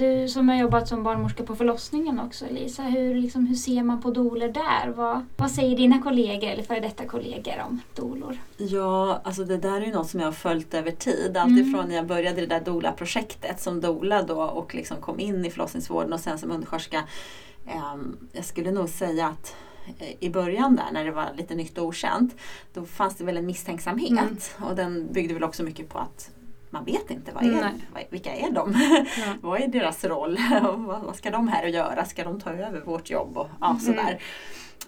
Du som har jobbat som barnmorska på förlossningen också Lisa, hur, liksom, hur ser man på doler där? Vad, vad säger dina kollegor eller före detta kollegor om dolor? Ja, alltså det där är ju något som jag har följt över tid. Alltifrån mm. när jag började det där doula-projektet som doula då och liksom kom in i förlossningsvården och sen som undersköterska. Um, jag skulle nog säga att eh, i början där när det var lite nytt och okänt, då fanns det väl en misstänksamhet. Mm. Och den byggde väl också mycket på att man vet inte vad är, vilka är de? Ja. vad är deras roll? vad ska de här och göra? Ska de ta över vårt jobb? Och, ja, mm. sådär.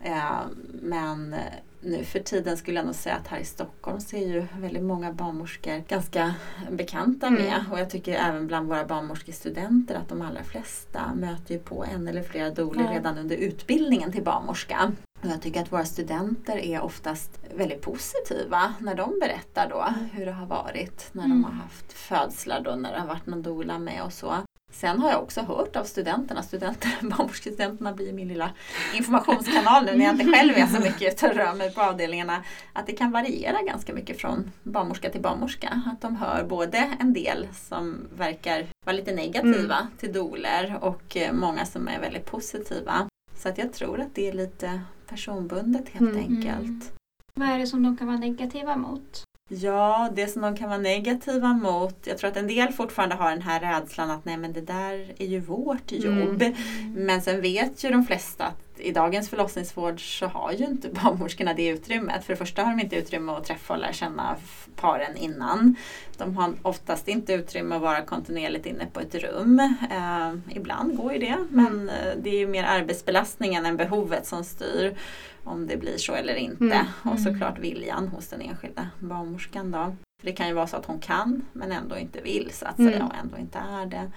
Eh, men nu för tiden skulle jag nog säga att här i Stockholm så är ju väldigt många barnmorskor ganska bekanta med. Mm. Och jag tycker även bland våra barnmorskestudenter att de allra flesta möter ju på en eller flera doler ja. redan under utbildningen till barnmorska. Och jag tycker att våra studenter är oftast väldigt positiva när de berättar då mm. hur det har varit när mm. de har haft födslar då, när det har varit någon doula med och så. Sen har jag också hört av studenterna, studenter, barnmorskestudenterna blir min lilla informationskanal nu när jag inte själv är så mycket ute och rör mig på avdelningarna, att det kan variera ganska mycket från barnmorska till barnmorska. Att de hör både en del som verkar vara lite negativa mm. till doler och eh, många som är väldigt positiva. Så att jag tror att det är lite personbundet helt mm. enkelt. Vad är det som de kan vara negativa mot? Ja, det som de kan vara negativa mot, jag tror att en del fortfarande har den här rädslan att nej men det där är ju vårt mm. jobb. Mm. Men sen vet ju de flesta att i dagens förlossningsvård så har ju inte barnmorskorna det utrymmet. För det första har de inte utrymme att träffa och lära känna paren innan. De har oftast inte utrymme att vara kontinuerligt inne på ett rum. Eh, ibland går ju det men eh, det är ju mer arbetsbelastningen än behovet som styr om det blir så eller inte. Mm. Och mm. såklart viljan hos den enskilda barnmorskan. Då. För det kan ju vara så att hon kan men ändå inte vill så att säga mm. och ändå inte är det.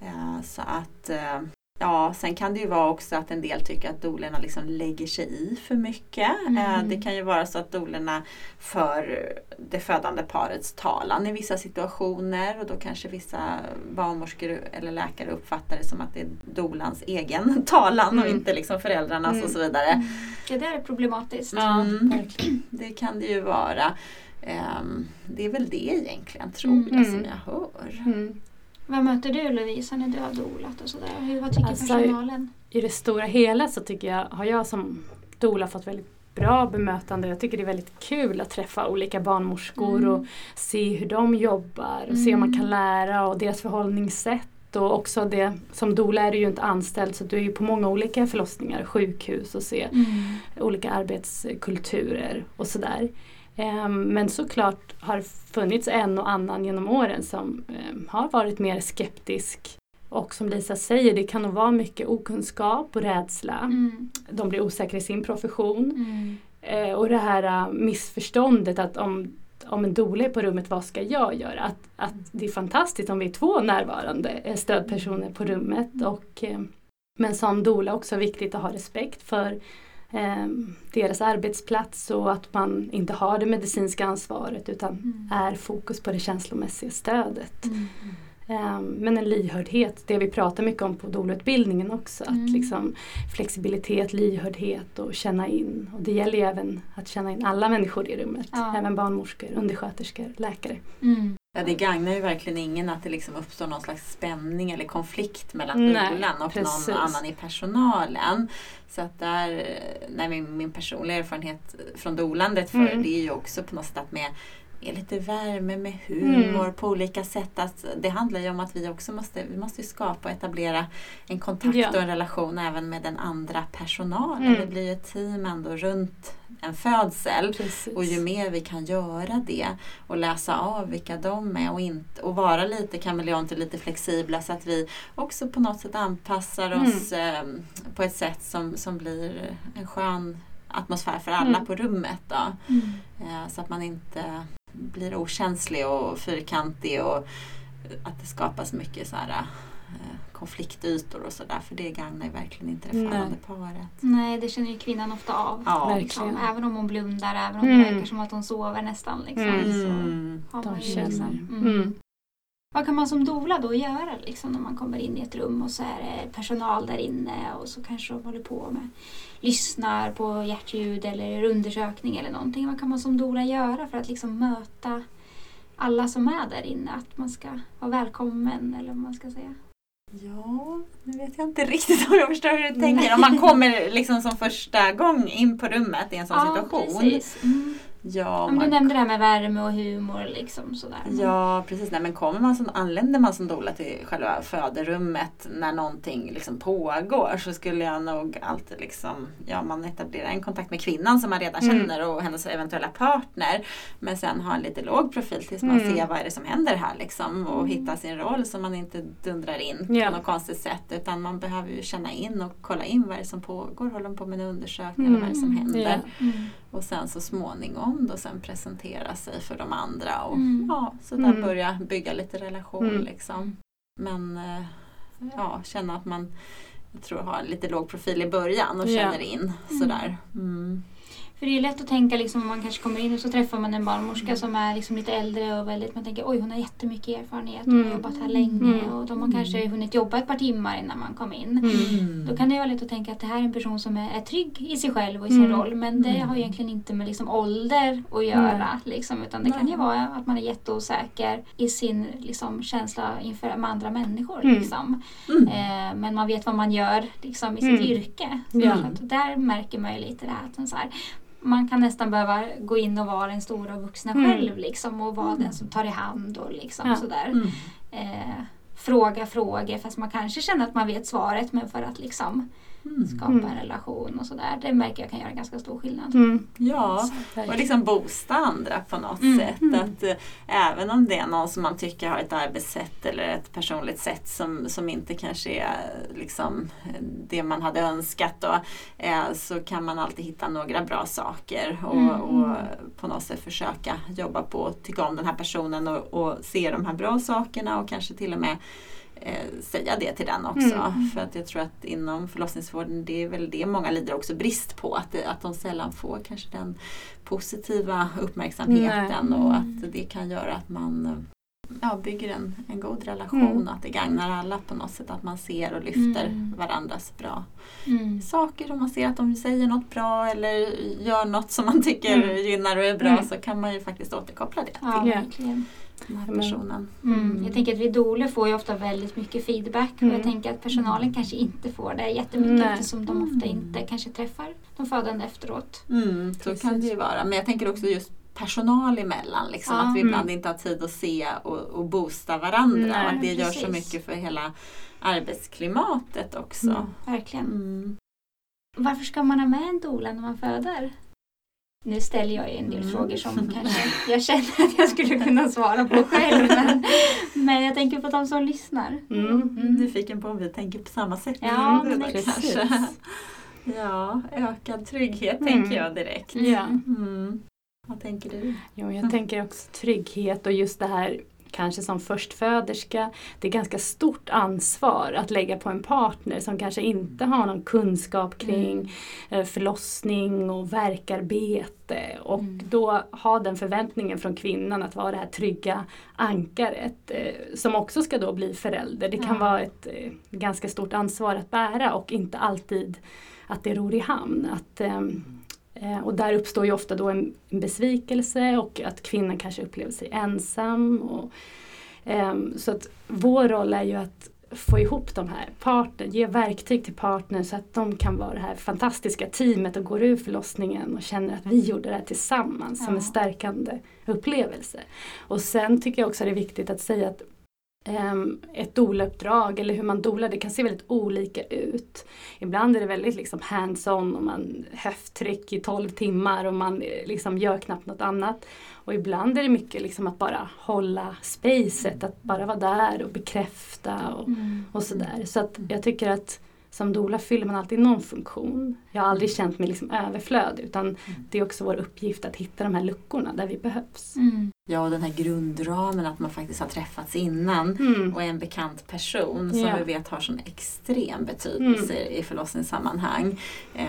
Eh, så att eh, Ja, sen kan det ju vara också att en del tycker att dolerna liksom lägger sig i för mycket. Eh, mm. Det kan ju vara så att dolerna för det födande parets talan i vissa situationer och då kanske vissa barnmorskor eller läkare uppfattar det som att det är dolans egen talan mm. och inte liksom föräldrarnas mm. och så vidare. Mm. Ja, det är problematiskt. Mm, det kan det ju vara. Um, det är väl det egentligen tror jag som jag hör. Vad möter du Lovisa när du har dolat och sådär? vad tycker alltså, personalen? I det stora hela så tycker jag, har jag som dola fått väldigt bra bemötande. Jag tycker det är väldigt kul att träffa olika barnmorskor mm. och se hur de jobbar och mm. se om man kan mm. lära och deras förhållningssätt. Och också det, som doula är du ju inte anställd så du är ju på många olika förlossningar, sjukhus och se mm. olika arbetskulturer och sådär. Ehm, men såklart har det funnits en och annan genom åren som ehm, har varit mer skeptisk. Och som Lisa säger, det kan nog vara mycket okunskap och rädsla. Mm. De blir osäkra i sin profession. Mm. Eh, och det här äh, missförståndet att om, om en doula är på rummet, vad ska jag göra? Att, att det är fantastiskt om vi är två närvarande eh, stödpersoner på rummet. Och, eh, men som doula också viktigt att ha respekt för eh, deras arbetsplats och att man inte har det medicinska ansvaret utan mm. är fokus på det känslomässiga stödet. Mm. Eh, men en lyhördhet, det vi pratar mycket om på dolutbildningen också. Mm. Att liksom flexibilitet, lyhördhet och känna in. Och det gäller ju även att känna in alla människor i rummet. Ja. Även barnmorskor, undersköterskor, läkare. Mm. Ja, det gagnar ju verkligen ingen att det liksom uppstår någon slags spänning eller konflikt mellan dolan och precis. någon annan i personalen. Så att där, nej, min, min personliga erfarenhet från dolandet för mm. det är ju också på något sätt att med är lite värme med humor mm. på olika sätt. Att det handlar ju om att vi också måste, vi måste skapa och etablera en kontakt ja. och en relation även med den andra personalen. Mm. Det blir ju ett team ändå runt en födsel. Precis. Och ju mer vi kan göra det och läsa av vilka de är och, inte, och vara lite kameleonter, lite flexibla så att vi också på något sätt anpassar mm. oss eh, på ett sätt som, som blir en skön atmosfär för alla mm. på rummet. Då. Mm. Eh, så att man inte blir okänslig och fyrkantig och att det skapas mycket så här, eh, konfliktytor och sådär för det gagnar ju verkligen inte det födande paret. Nej, det känner ju kvinnan ofta av. Ja. Liksom. Även om hon blundar, även om mm. det verkar som att hon sover nästan. Liksom, mm. så har man ju liksom, mm. Vad kan man som dola då göra liksom, när man kommer in i ett rum och så är det personal där inne och så kanske de håller på med lyssnar på hjärtljud eller undersökning eller någonting. Vad kan man som dola göra för att liksom möta alla som är där inne? Att man ska vara välkommen eller vad man ska säga. Ja, nu vet jag inte riktigt om jag förstår hur du tänker. Om man kommer liksom som första gång in på rummet i en sån ja, situation. Mm. Ja, man... Du nämnde det här med värme och humor. Liksom, sådär. Ja precis, Nej, men kommer man som, anländer man som doula till själva föderummet när någonting liksom pågår så skulle jag nog alltid liksom, ja man etablerar en kontakt med kvinnan som man redan mm. känner och hennes eventuella partner. Men sen ha en lite låg profil tills man mm. ser vad är det som händer här liksom och mm. hitta sin roll så man inte dundrar in yeah. på något konstigt sätt utan man behöver ju känna in och kolla in vad är det som pågår, håller de på med en undersökning eller vad är det som mm. händer. Yeah. Och sen så småningom då sen presentera sig för de andra och mm. ja, så där mm. börja bygga lite relation. Mm. Liksom. Men eh, ja, känna att man jag tror har lite låg profil i början och känner in sådär. Mm. För det är lätt att tänka liksom om man kanske kommer in och så träffar man en barnmorska som är liksom lite äldre och väldigt, man tänker oj hon har jättemycket erfarenhet, hon har mm. jobbat här länge mm. och de har kanske mm. hunnit jobba ett par timmar innan man kom in. Mm. Då kan det vara lätt att tänka att det här är en person som är, är trygg i sig själv och i sin mm. roll men det mm. har egentligen inte med liksom ålder att göra. Liksom, utan det kan ju vara att man är jätteosäker i sin liksom, känsla inför med andra människor. Liksom. Eh, men man vet vad man gör liksom, i sitt yrke. Så där märker man ju lite det här, så här man kan nästan behöva gå in och vara den stora vuxna mm. själv liksom, och vara den som tar i hand och liksom, ja. sådär. Mm. Eh, fråga frågor fast man kanske känner att man vet svaret men för att liksom Mm. skapa en relation och sådär. Det märker jag kan göra ganska stor skillnad. Mm. Ja, och liksom boosta andra på något mm. sätt. Mm. Att, äh, även om det är någon som man tycker har ett arbetssätt eller ett personligt sätt som, som inte kanske är liksom, det man hade önskat då, äh, så kan man alltid hitta några bra saker och, mm. och på något sätt försöka jobba på att tycka om den här personen och, och se de här bra sakerna och kanske till och med eh, säga det till den också. Mm. För att jag tror att inom förlossningsvården, det är väl det många lider också brist på. Att, det, att de sällan får kanske den positiva uppmärksamheten Nej. och att det kan göra att man ja, bygger en, en god relation mm. och att det gagnar alla på något sätt. Att man ser och lyfter mm. varandras bra mm. saker. Om man ser att de säger något bra eller gör något som man tycker mm. gynnar och är bra mm. så kan man ju faktiskt återkoppla det. Ja, till. verkligen den här personen. Mm. Jag tänker att vi doler får ju ofta väldigt mycket feedback och jag mm. tänker att personalen kanske inte får det jättemycket Nej. eftersom de ofta inte kanske träffar de födande efteråt. Mm, så kan det ju vara. Men jag tänker också just personal emellan. Liksom, ja. Att vi ibland mm. inte har tid att se och, och boosta varandra. Nej, och att det precis. gör så mycket för hela arbetsklimatet också. Mm, verkligen. Mm. Varför ska man ha med en doula när man föder? Nu ställer jag en del mm. frågor som kanske jag känner att jag skulle kunna svara på själv. Men, men jag tänker på de som lyssnar. Mm. Mm. Nyfiken på om vi tänker på samma sätt. Ja, men precis. Ja, ökad trygghet mm. tänker jag direkt. Ja. Mm. Vad tänker du? Jo, jag tänker också trygghet och just det här kanske som förstföderska, det är ganska stort ansvar att lägga på en partner som kanske inte har någon kunskap kring mm. Eh, förlossning och verkarbete och mm. då ha den förväntningen från kvinnan att vara det här trygga ankaret eh, som också ska då bli förälder. Det kan ja. vara ett eh, ganska stort ansvar att bära och inte alltid att det ror i hamn. Att, ehm, Eh, och där uppstår ju ofta då en, en besvikelse och att kvinnan kanske upplever sig ensam. Och, eh, så att vår roll är ju att få ihop de här partnern, ge verktyg till partnern så att de kan vara det här fantastiska teamet och går ur förlossningen och känner att vi gjorde det här tillsammans ja. som en stärkande upplevelse. Och sen tycker jag också det är viktigt att säga att Um, ett doula-uppdrag eller hur man dolar, det kan se väldigt olika ut. Ibland är det väldigt liksom hands-on och man höfttryck i 12 timmar och man eh, liksom gör knappt något annat. Och ibland är det mycket liksom att bara hålla spacet, att bara vara där och bekräfta och, mm. och sådär. Så att jag tycker att som doula fyller man alltid någon funktion. Jag har aldrig känt mig liksom överflöd utan mm. det är också vår uppgift att hitta de här luckorna där vi behövs. Mm. Ja, och den här grundramen att man faktiskt har träffats innan mm. och är en bekant person som ja. vi vet har sån extrem betydelse mm. i förlossningssammanhang. Eh,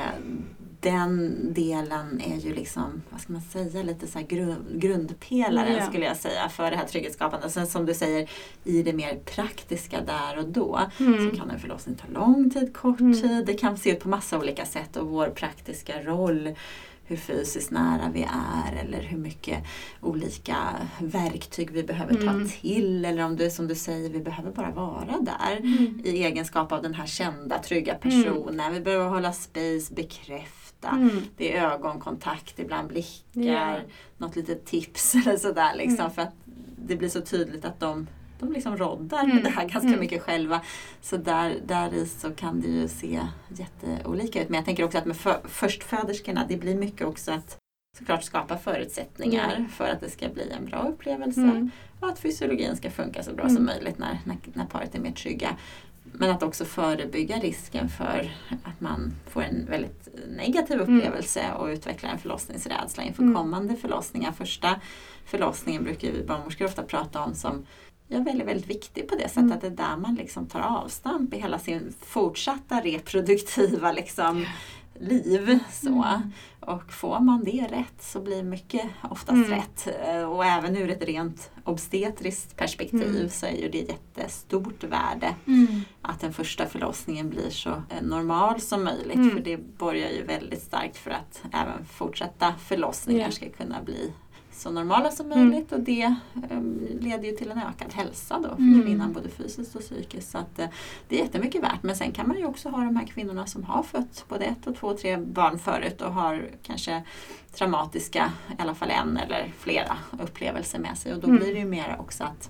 den delen är ju liksom, vad ska man säga, lite så grund, grundpelaren ja. skulle jag säga för det här trygghetsskapandet. Sen som du säger, i det mer praktiska där och då mm. så kan en förlossning ta lång tid, kort mm. tid. Det kan se ut på massa olika sätt och vår praktiska roll hur fysiskt nära vi är eller hur mycket olika verktyg vi behöver ta mm. till. Eller om det är som du säger, vi behöver bara vara där mm. i egenskap av den här kända, trygga mm. personen. Mm. Vi behöver hålla space, bekräfta. Mm. Det är ögonkontakt, ibland blickar, yeah. något litet tips eller sådär. Liksom, mm. För att det blir så tydligt att de de liksom roddar mm. det här ganska mm. mycket själva. Så där, där i så kan det ju se jätteolika ut. Men jag tänker också att med för, förstföderskorna, det blir mycket också att såklart skapa förutsättningar mm. för att det ska bli en bra upplevelse mm. och att fysiologin ska funka så bra som mm. möjligt när, när, när paret är mer trygga. Men att också förebygga risken för att man får en väldigt negativ mm. upplevelse och utvecklar en förlossningsrädsla inför kommande förlossningar. Första förlossningen brukar vi barnmorskor ofta prata om som är väldigt, väldigt viktig på det sättet mm. att det är där man liksom tar avstamp i hela sin fortsatta reproduktiva liksom, liv. Så. Mm. Och får man det rätt så blir mycket oftast mm. rätt. Och även ur ett rent obstetriskt perspektiv mm. så är ju det jättestort värde mm. att den första förlossningen blir så eh, normal som möjligt. Mm. För det borgar ju väldigt starkt för att även fortsatta förlossningar ska kunna bli så normala som mm. möjligt och det um, leder ju till en ökad hälsa då för mm. kvinnan både fysiskt och psykiskt. Så att, uh, det är jättemycket värt. Men sen kan man ju också ha de här kvinnorna som har fött både ett och två och tre barn förut och har kanske traumatiska, i alla fall en eller flera upplevelser med sig. Och då mm. blir det ju mer också att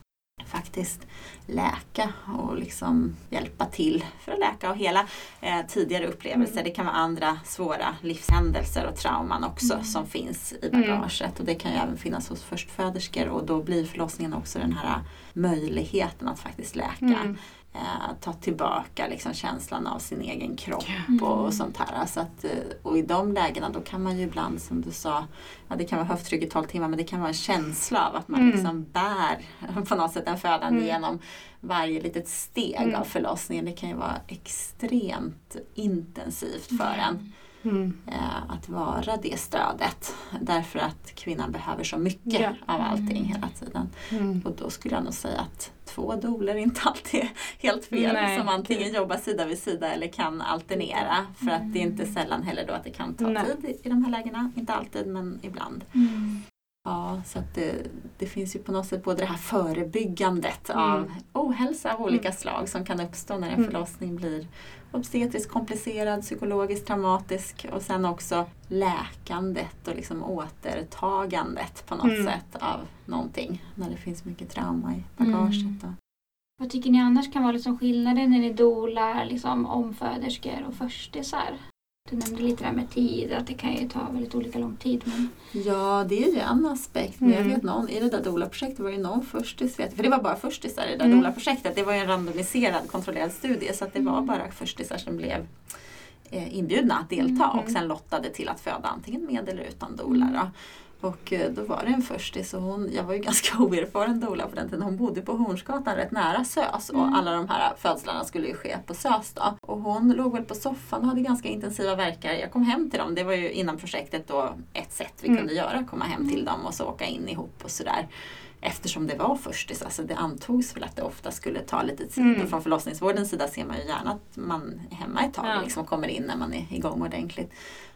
faktiskt läka och liksom hjälpa till för att läka och hela eh, tidigare upplevelser. Mm. Det kan vara andra svåra livshändelser och trauman också mm. som finns i mm. bagaget. Mm. Och det kan ju även finnas hos förstföderskor och då blir förlossningen också den här möjligheten att faktiskt läka. Eh, ta tillbaka liksom, känslan av sin egen kropp mm. och, sånt här. Så att, eh, och i de lägena då kan man ju ibland som du sa, ja, det kan vara höfttryck i 12 timmar men det kan vara en känsla av att man mm. liksom bär på något sätt den födande mm. genom varje litet steg av mm. förlossningen. Det kan ju vara extremt intensivt för en. Mm. Eh, att vara det stödet. Därför att kvinnan behöver så mycket ja. av allting hela tiden. Mm. Och då skulle jag nog säga att två doler inte alltid är helt fel. Nej. Som antingen jobbar sida vid sida eller kan alternera. För att det är inte sällan heller då att det kan ta Nej. tid i de här lägena. Inte alltid men ibland. Mm. Ja, så att det, det, finns ju på något sätt både det här förebyggandet mm. av ohälsa av olika mm. slag som kan uppstå när en mm. förlossning blir obstetriskt komplicerad, psykologiskt traumatisk och sen också läkandet och liksom återtagandet på något mm. sätt av någonting när det finns mycket trauma i bagaget. Mm. Vad tycker ni annars kan vara liksom skillnaden när ni dolar liksom omföderskor och förstisar? Du nämnde lite där med tid, att det kan ju ta väldigt olika lång tid. Men... Ja, det är ju en aspekt. Men mm. jag vet någon, i det där DOLA-projektet var ju någon förstis, vet, för det var bara förstisar i det där mm. DOLA-projektet. Det var ju en randomiserad kontrollerad studie så att det var mm. bara förstisar som blev eh, inbjudna att delta mm. och sen lottade till att föda antingen med eller utan DOLA. Och eh, då var det en förstis och hon, jag var ju ganska oerfaren doula på den tiden, hon bodde på Hornsgatan rätt nära SÖS och mm. alla de här födslarna skulle ju ske på SÖS då. Och hon låg väl på soffan och hade ganska intensiva verkar. Jag kom hem till dem, det var ju innan projektet då ett sätt vi mm. kunde göra, komma hem till dem och så åka in ihop och sådär eftersom det var förstis. Alltså det antogs väl att det ofta skulle ta lite tid. Mm. Från förlossningsvårdens sida ser man ju gärna att man är hemma ett tag ja. liksom, och kommer in när man är igång ordentligt.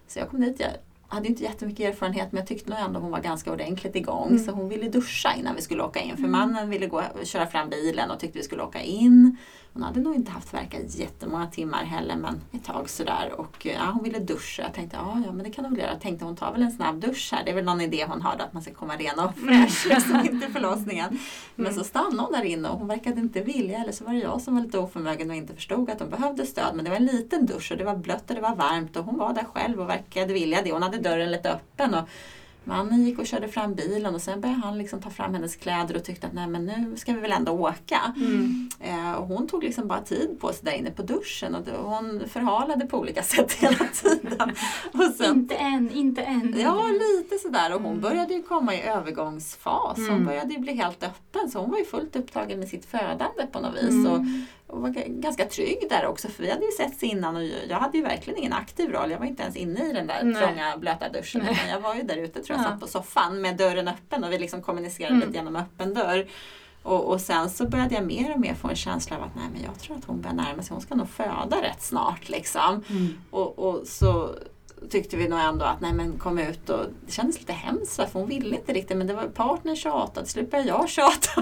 Så jag kom dit, jag hade inte jättemycket erfarenhet men jag tyckte nog ändå hon var ganska ordentligt igång. Mm. Så hon ville duscha innan vi skulle åka in. För mm. mannen ville gå, köra fram bilen och tyckte vi skulle åka in. Hon hade nog inte haft verka jättemånga timmar heller men ett tag sådär. Och ja, hon ville duscha. Jag tänkte ja, ja men det kan hon väl göra. Jag tänkte hon tar väl en snabb dusch här. Det är väl någon idé hon har då, att man ska komma ren och fräsch liksom inte förlossningen. Men mm. så stannade hon där inne och hon verkade inte vilja. Eller så var det jag som var lite oförmögen och inte förstod att hon behövde stöd. Men det var en liten dusch och det var blött och det var varmt och hon var där själv och verkade vilja det. Hon hade dörren lite öppen. Och Mannen gick och körde fram bilen och sen började han liksom ta fram hennes kläder och tyckte att nej men nu ska vi väl ändå åka. Mm. Eh, och hon tog liksom bara tid på sig där inne på duschen och då, hon förhalade på olika sätt hela tiden. Sen, inte än, inte än. Ja, lite sådär och hon mm. började ju komma i övergångsfas. Hon mm. började ju bli helt öppen så hon var ju fullt upptagen med sitt födande på något vis. Mm. Och, och var ganska trygg där också för vi hade ju setts innan och jag hade ju verkligen ingen aktiv roll. Jag var inte ens inne i den där Nej. trånga blöta duschen. Nej. jag var ju där ute tror jag, ja. satt på soffan med dörren öppen och vi liksom kommunicerade mm. lite genom öppen dörr. Och, och, sen så började jag mer och mer få en känsla av att nej men jag tror att hon börjar närma sig, hon ska nog föda rätt snart. Liksom. Mm. Och, och, så tyckte vi nog ändå att nej men kom ut och det kändes lite hemskt för hon ville inte riktigt men det var partnern tjatade, till slut började jag tjata.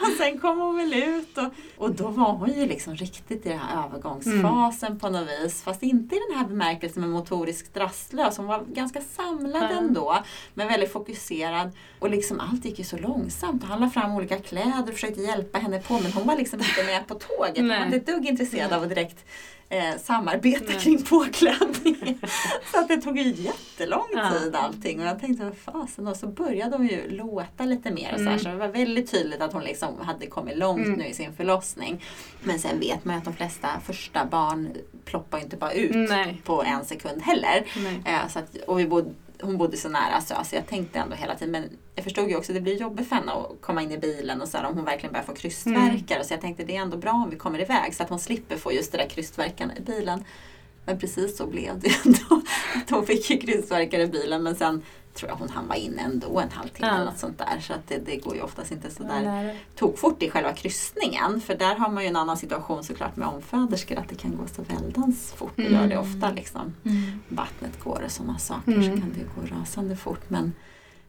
och sen kom hon väl ut och, och då var hon ju liksom riktigt i den här övergångsfasen mm. på något vis. Fast inte i den här bemärkelsen med motoriskt rastlös. Hon var ganska samlad mm. ändå men väldigt fokuserad. Och liksom allt gick ju så långsamt. Han la fram olika kläder och försökte hjälpa henne på men hon var liksom inte med på tåget. Hon var inte ett dugg intresserad av att direkt eh, samarbeta Nej. kring påklädning. så att det tog ju jättelång tid allting och jag tänkte vad fasen och så började hon ju låta lite mer. Mm. Så, här, så det var väldigt tydligt att hon liksom hade kommit långt mm. nu i sin förlossning. Men sen vet man ju att de flesta första barn ploppar inte bara ut Nej. på en sekund heller. Eh, så att, och vi bodde hon bodde så nära så alltså jag tänkte ändå hela tiden men jag förstod ju också att det blir jobbigt för henne att komma in i bilen och så här, om hon verkligen börjar få krystvärkar. Mm. Så jag tänkte det är ändå bra om vi kommer iväg så att hon slipper få just det där krystvärkarna i bilen. Men precis så blev det ändå. Att hon fick ju krystvärkar i bilen men sen tror jag hon hann vara inne ändå en halvtimme ja. eller något sånt där. Så att det, det går ju oftast inte sådär tokfort i själva kryssningen. För där har man ju en annan situation såklart med omföderskor att det kan gå så väldans fort. Det gör det mm. ofta liksom. Mm. Vattnet går och sådana saker mm. så kan det gå rasande fort. Men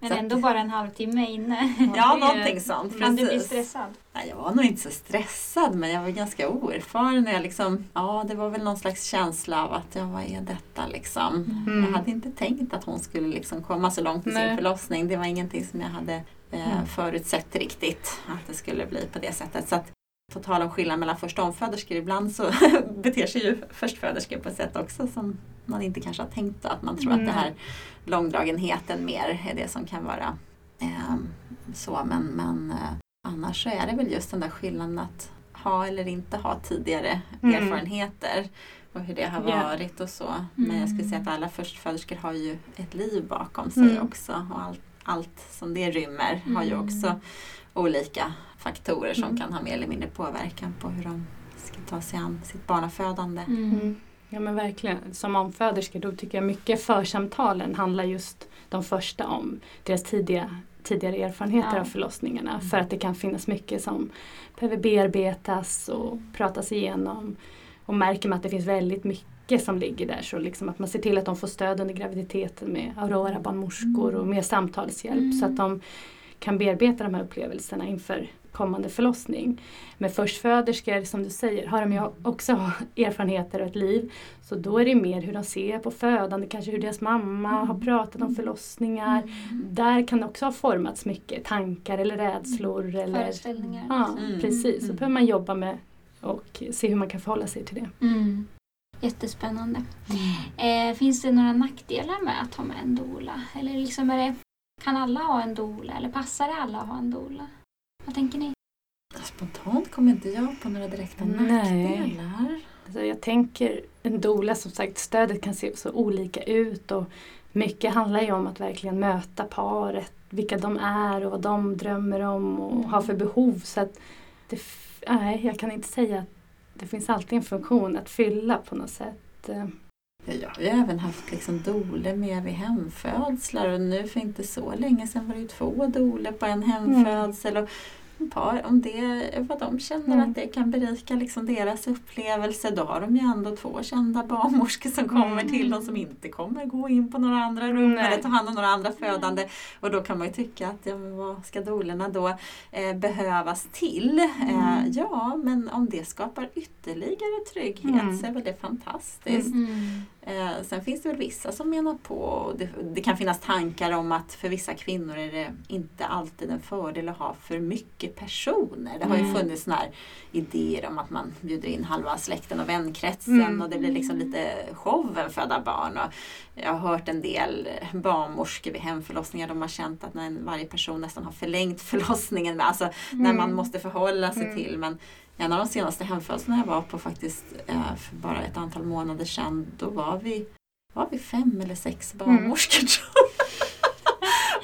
men ändå bara en halvtimme inne. Ja, någonting sånt. Men du blir stressad? Nej, jag var nog inte så stressad men jag var ganska oerfaren. Jag liksom, ja, det var väl någon slags känsla av att ja, vad är detta liksom? Mm. Jag hade inte tänkt att hon skulle liksom komma så långt i sin förlossning. Det var ingenting som jag hade eh, mm. förutsett riktigt att det skulle bli på det sättet. Så att, på tal om skillnad mellan förstomföderskor, ibland så beter sig ju förstföderskor på ett sätt också som man inte kanske har tänkt att man tror mm. att det här långdragenheten mer är det som kan vara eh, så. Men, men eh, annars så är det väl just den där skillnaden att ha eller inte ha tidigare mm. erfarenheter och hur det har varit och så. Men jag skulle säga att alla förstföderskor har ju ett liv bakom sig mm. också och allt, allt som det rymmer har ju också mm. olika faktorer som kan ha mer eller mindre påverkan på hur de ska ta sig an sitt barnafödande. Ja men verkligen. Som omföderska då tycker jag mycket församtalen handlar just de första om deras tidiga, tidigare erfarenheter ja. av förlossningarna. Mm. För att det kan finnas mycket som behöver bearbetas och pratas igenom. Och märker man att det finns väldigt mycket som ligger där så liksom att man ser till att de får stöd under graviditeten med Aurora barnmorskor och mer samtalshjälp mm. så att de kan bearbeta de här upplevelserna inför kommande förlossning. Med förstföderskor, som du säger, har de ju också erfarenheter och ett liv. Så då är det mer hur de ser på födande, kanske hur deras mamma har mm. pratat om förlossningar. Mm. Där kan det också ha formats mycket tankar eller rädslor. Eller, Föreställningar. Ja, mm. precis. Så mm. behöver man jobba med och se hur man kan förhålla sig till det. Mm. Jättespännande. Eh, finns det några nackdelar med att ha med en dola? Eller liksom är det, kan alla ha en dola eller passar det alla att ha en dola? Vad tänker ni? Spontant kommer inte jag på några direkta nackdelar. Alltså jag tänker en dola, som sagt, stödet kan se så olika ut och mycket handlar ju om att verkligen möta paret, vilka de är och vad de drömmer om och mm. har för behov. Så att det, nej, jag kan inte säga att det finns alltid en funktion att fylla på något sätt. Jag har ju även haft liksom doler med vid hemfödslar och nu för inte så länge sedan var det ju två doler på en hemfödsel. Mm. Och par, om det vad de känner mm. att det kan berika liksom deras upplevelse, då har de ju ändå två kända barnmorskor som kommer mm. till dem som inte kommer gå in på några andra rum Nej. eller ta hand om några andra födande. Och då kan man ju tycka att ja, men vad ska dolerna då eh, behövas till? Eh, mm. ja, men om det skapar ytterligare trygghet mm. så är väl det fantastiskt. Mm. Eh, sen finns det väl vissa som menar på, det, det, kan finnas tankar om att för vissa kvinnor är det inte alltid en fördel att ha för mycket personer. Det har ju mm. funnits såna här idéer om att man bjuder in halva släkten och vänkretsen mm. och det blir liksom lite showen föda barn. Och jag har hört en del barnmorskor vid hemförlossningar, de har känt att när varje person nästan har förlängt förlossningen, alltså mm. när man måste förhålla sig mm. till. Men en av de senaste hemfödslarna jag var på faktiskt eh, för bara ett antal månader sedan, då var vi, var vi fem eller sex mm. barnmorskor mm.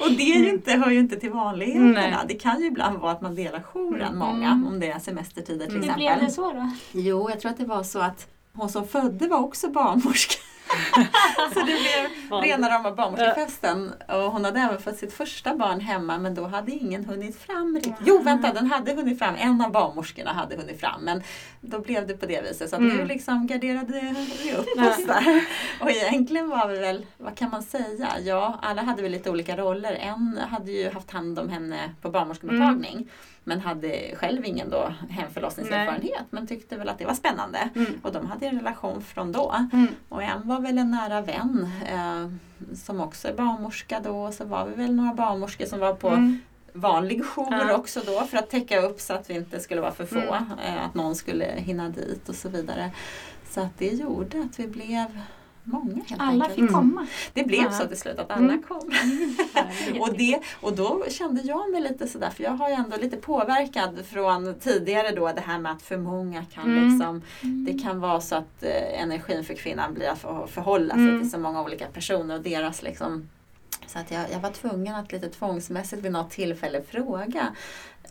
Och det är ju inte, hör ju inte till vanligheterna. Det kan ju ibland vara att man delar jouren, mm. många, om det är semestertider till mm. exempel. Hur blev det så då? Jo, jag tror att det var så att hon som födde var också barnmorska. så det blev rena rama barnmorskefesten. Och hon hade även fått sitt första barn hemma men då hade ingen hunnit fram riktigt. Jo vänta, den hade hunnit fram. En av barnmorskorna hade hunnit fram. Men då blev det på det viset. Så att mm. nu liksom garderade vi upp oss där. Och egentligen var vi väl, vad kan man säga? Ja, alla hade väl lite olika roller. En hade ju haft hand om henne på barnmorskemottagning. Mm. Men hade själv ingen då hemförlossningserfarenhet Nej. men tyckte väl att det var spännande. Mm. Och de hade en relation från då. Mm. Och en var väl en nära vän eh, som också är barnmorska då. Och så var vi väl några barnmorskor som var på mm. vanlig jour ja. också då för att täcka upp så att vi inte skulle vara för få. Mm. Eh, att någon skulle hinna dit och så vidare. Så att det gjorde att vi blev många helt Alla enkelt. fick komma. Mm. Det blev ja. så till slut att alla mm. kom. Mm. och, det, och då kände jag mig lite sådär, för jag har ju ändå lite påverkad från tidigare då det här med att för många kan mm. liksom, det kan vara så att eh, energin för kvinnan blir att förhålla sig mm. till så många olika personer och deras liksom så att jag, jag var tvungen att lite tvångsmässigt vid något tillfälle fråga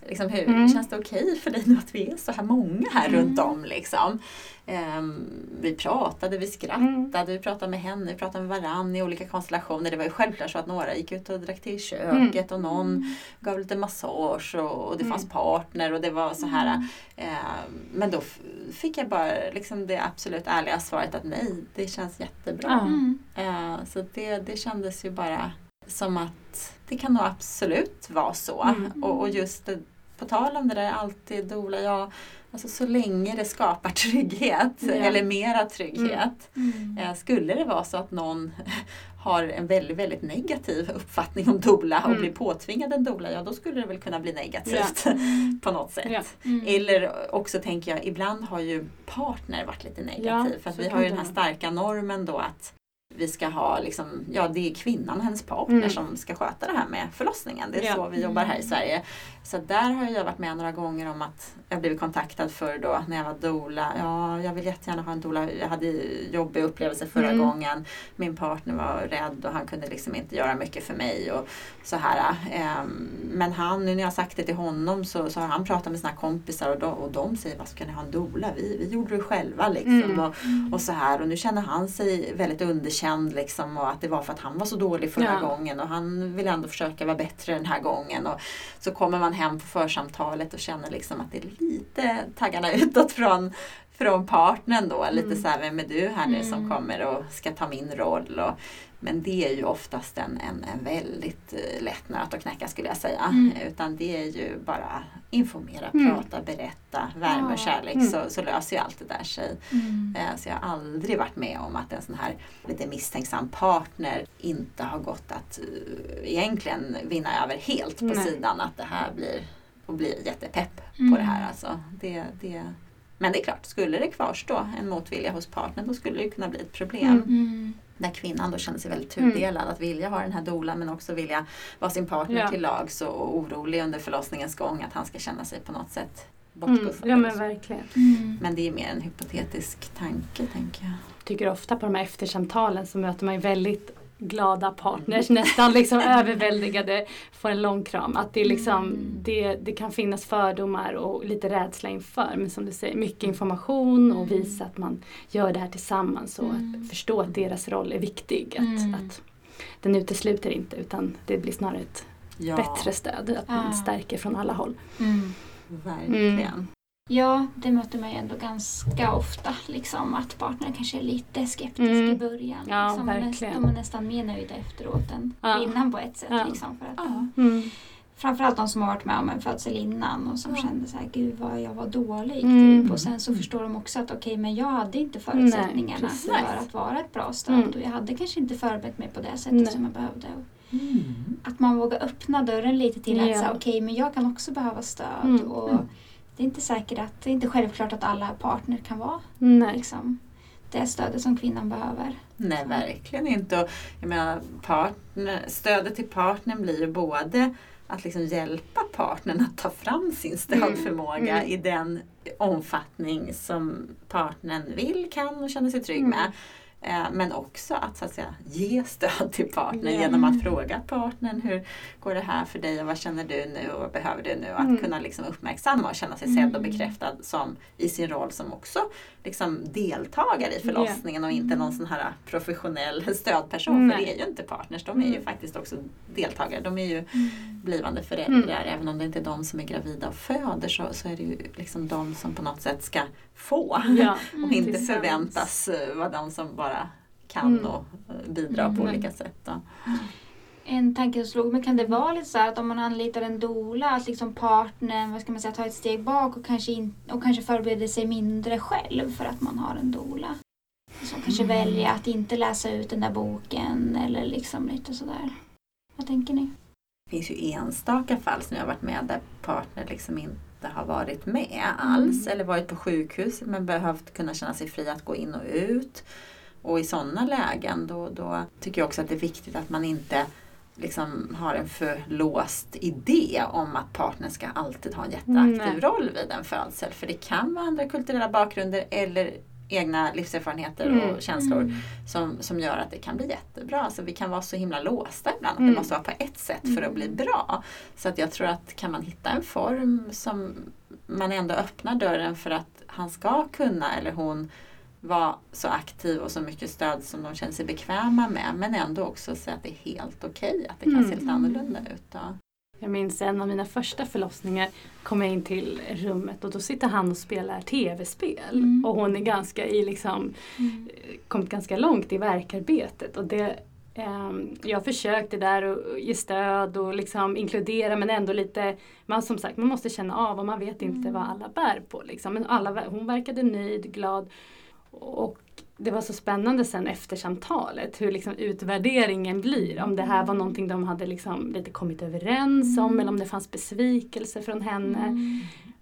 Liksom, hur, mm. Känns det okej okay för dig nu att vi är så här många här mm. runt om? Liksom? Um, vi pratade, vi skrattade, mm. vi pratade med henne, vi pratade med varandra i olika konstellationer. Det var ju självklart så att några gick ut och drack till köket och någon mm. gav lite massage och, och det fanns mm. partner och det var så här. Uh, men då fick jag bara liksom det absolut ärliga svaret att nej, det känns jättebra. Uh, så det, det kändes ju bara som att det kan nog absolut vara så. Mm. Och, och, just det, på tal om det där alltid dola, ja, alltså så länge det skapar trygghet ja. eller mera trygghet. Mm. Mm. Eh, skulle det vara så att någon har en väldigt, väldigt negativ uppfattning om dola och mm. blir påtvingad en dola, ja då skulle det väl kunna bli negativt ja. på något sätt. Ja. Mm. Eller också tänker jag, ibland har ju partner varit lite negativ för att vi har ju den här starka normen då att vi ska ha, liksom, ja det är kvinnan och hennes partner mm. som ska sköta det här med förlossningen. Det är ja. så vi jobbar här i. Sverige. Så där har jag varit med några gånger om att jag blivit kontaktad för då när jag var dola. Ja, jag vill jättegärna ha en dola. Jag hade jobbig upplevelse förra mm. gången. Min partner var rädd och han kunde liksom inte göra mycket för mig. Och så här. Ehm, men han, nu när jag har sagt det till honom så, så har han pratat med sina kompisar och de, och de säger, vad ska ni ha en dola? Vi, vi gjorde det själva liksom. Mm. Och, och, så här. Och nu känner han sig väldigt underkänd liksom och att det var för att han var så dålig förra ja. gången och han vill ändå försöka vara bättre den här gången. Och så kommer man hem på församtalet och känner liksom att det är lite taggarna utåt från, från partnern då. Lite mm. så här, vem är du här nu som mm. kommer och ska ta min roll? Och, men det är ju oftast en, en, en väldigt eh, lätt nöt att knäcka skulle jag säga. Mm. Utan det är ju bara informera, mm. prata, berätta, värme och kärlek mm. så, så löser ju allt det där sig. Mm. Eh, så jag har aldrig varit med om att en sån här lite misstänksam partner inte har gått att uh, egentligen vinna över helt på Nej. sidan att det här blir och blir jättepepp mm. på det här. Alltså, det, det, men det är klart, skulle det kvarstå en motvilja hos partnern då skulle det kunna bli ett problem. Mm. mm. Där kvinnan då känner sig väldigt mm. tudelad, mm. att vilja ha den här dolan men också vilja vara sin partner ja. till lags och orolig under förlossningens gång att han ska känna sig på något sätt bortpuffad. Mm. Ja men verkligen. Men det är mer en hypotetisk tanke tänker jag. Jag tycker ofta på de här eftersamtalen så möter man ju väldigt glada partners, nästan liksom överväldigade, får en lång kram. Att det, liksom, mm. det, det kan finnas fördomar och lite rädsla inför. Men som du säger, mycket information och mm. visa att man gör det här tillsammans och mm. att förstå att deras roll är viktig. Att, mm. att den utesluter inte utan det blir snarare ett ja. bättre stöd. Att man stärker från alla håll. Mm. Verkligen. Ja, det möter man ju ändå ganska ofta. Liksom, att partnern kanske är lite skeptisk mm. i början. Ja, liksom, verkligen. De är nästan mer nöjda efteråt än ja. innan på ett sätt. Ja. Liksom, för att ja. mm. Framförallt de som har varit med om en födsel innan och som ja. kände så här, gud vad jag var dålig. Mm. Typ. Och sen så förstår de också att okej, okay, men jag hade inte förutsättningarna Nej, för att vara ett bra stöd. Mm. Och jag hade kanske inte förberett mig på det sättet Nej. som jag behövde. Mm. Att man vågar öppna dörren lite till att säga, okej, okay, men jag kan också behöva stöd. Mm. Och, mm det är inte säkert att, det är inte självklart att alla partner kan vara Nej. Liksom, det stödet som kvinnan behöver. Nej, verkligen inte. Och, jag menar, partner, stödet till partnern blir ju både att liksom hjälpa partnern att ta fram sin stödförmåga mm. Mm. i den omfattning som partnern vill, kan och känner sig trygg mm. med. Eh, men också att, så att säga, ge stöd till partnern mm. genom att fråga partnern hur går det här för dig och vad känner du nu och vad behöver du nu? Att mm. kunna liksom uppmärksamma och känna sig sedd och mm. bekräftad som, i sin roll som också liksom deltagare i förlossningen och inte någon sån här professionell stödperson. För det är ju inte partners, de är ju mm. faktiskt också deltagare. De är ju mm. blivande föräldrar. Även om det inte är de som är gravida och föder så, så är det ju liksom de som på något sätt ska få. Ja, och inte förväntas eh, vara de som bara kan mm. och eh, bidra på olika sätt. Då. En tanke som slog mig, kan det vara lite så att om man anlitar en dola, att liksom partnern vad ska man säga, tar ett steg bak och kanske, in, och kanske förbereder sig mindre själv för att man har en dola? Som kanske mm. väljer att inte läsa ut den där boken eller liksom lite sådär. Vad tänker ni? Det finns ju enstaka fall som jag har varit med där partner liksom inte har varit med alls mm. eller varit på sjukhus men behövt kunna känna sig fri att gå in och ut. Och i sådana lägen då, då tycker jag också att det är viktigt att man inte liksom har en för låst idé om att partnern ska alltid ha en jätteaktiv mm. roll vid en födsel. För det kan vara andra kulturella bakgrunder eller egna livserfarenheter mm. och känslor mm. som, som gör att det kan bli jättebra. Alltså vi kan vara så himla låsta ibland att det mm. måste vara på ett sätt för att bli mm. bra. Så att jag tror att kan man hitta en form som man ändå öppnar dörren för att han ska kunna eller hon vara så aktiv och så mycket stöd som de känner sig bekväma med. Men ändå också säga att det är helt okej okay, att det kan mm. se lite annorlunda ut. Då. Jag minns en av mina första förlossningar kom jag in till rummet och då sitter han och spelar tv-spel. Mm. Och hon är ganska i liksom, mm. kommit ganska långt i verkarbetet. Och det, eh, jag försökte där att ge stöd och liksom inkludera men ändå lite, man som sagt man måste känna av och man vet inte vad mm. alla bär på. Liksom. Men alla, hon verkade nöjd, glad. Och det var så spännande sen efter samtalet hur liksom utvärderingen blir. Om det här var någonting de hade liksom lite kommit överens om mm. eller om det fanns besvikelse från henne. Mm.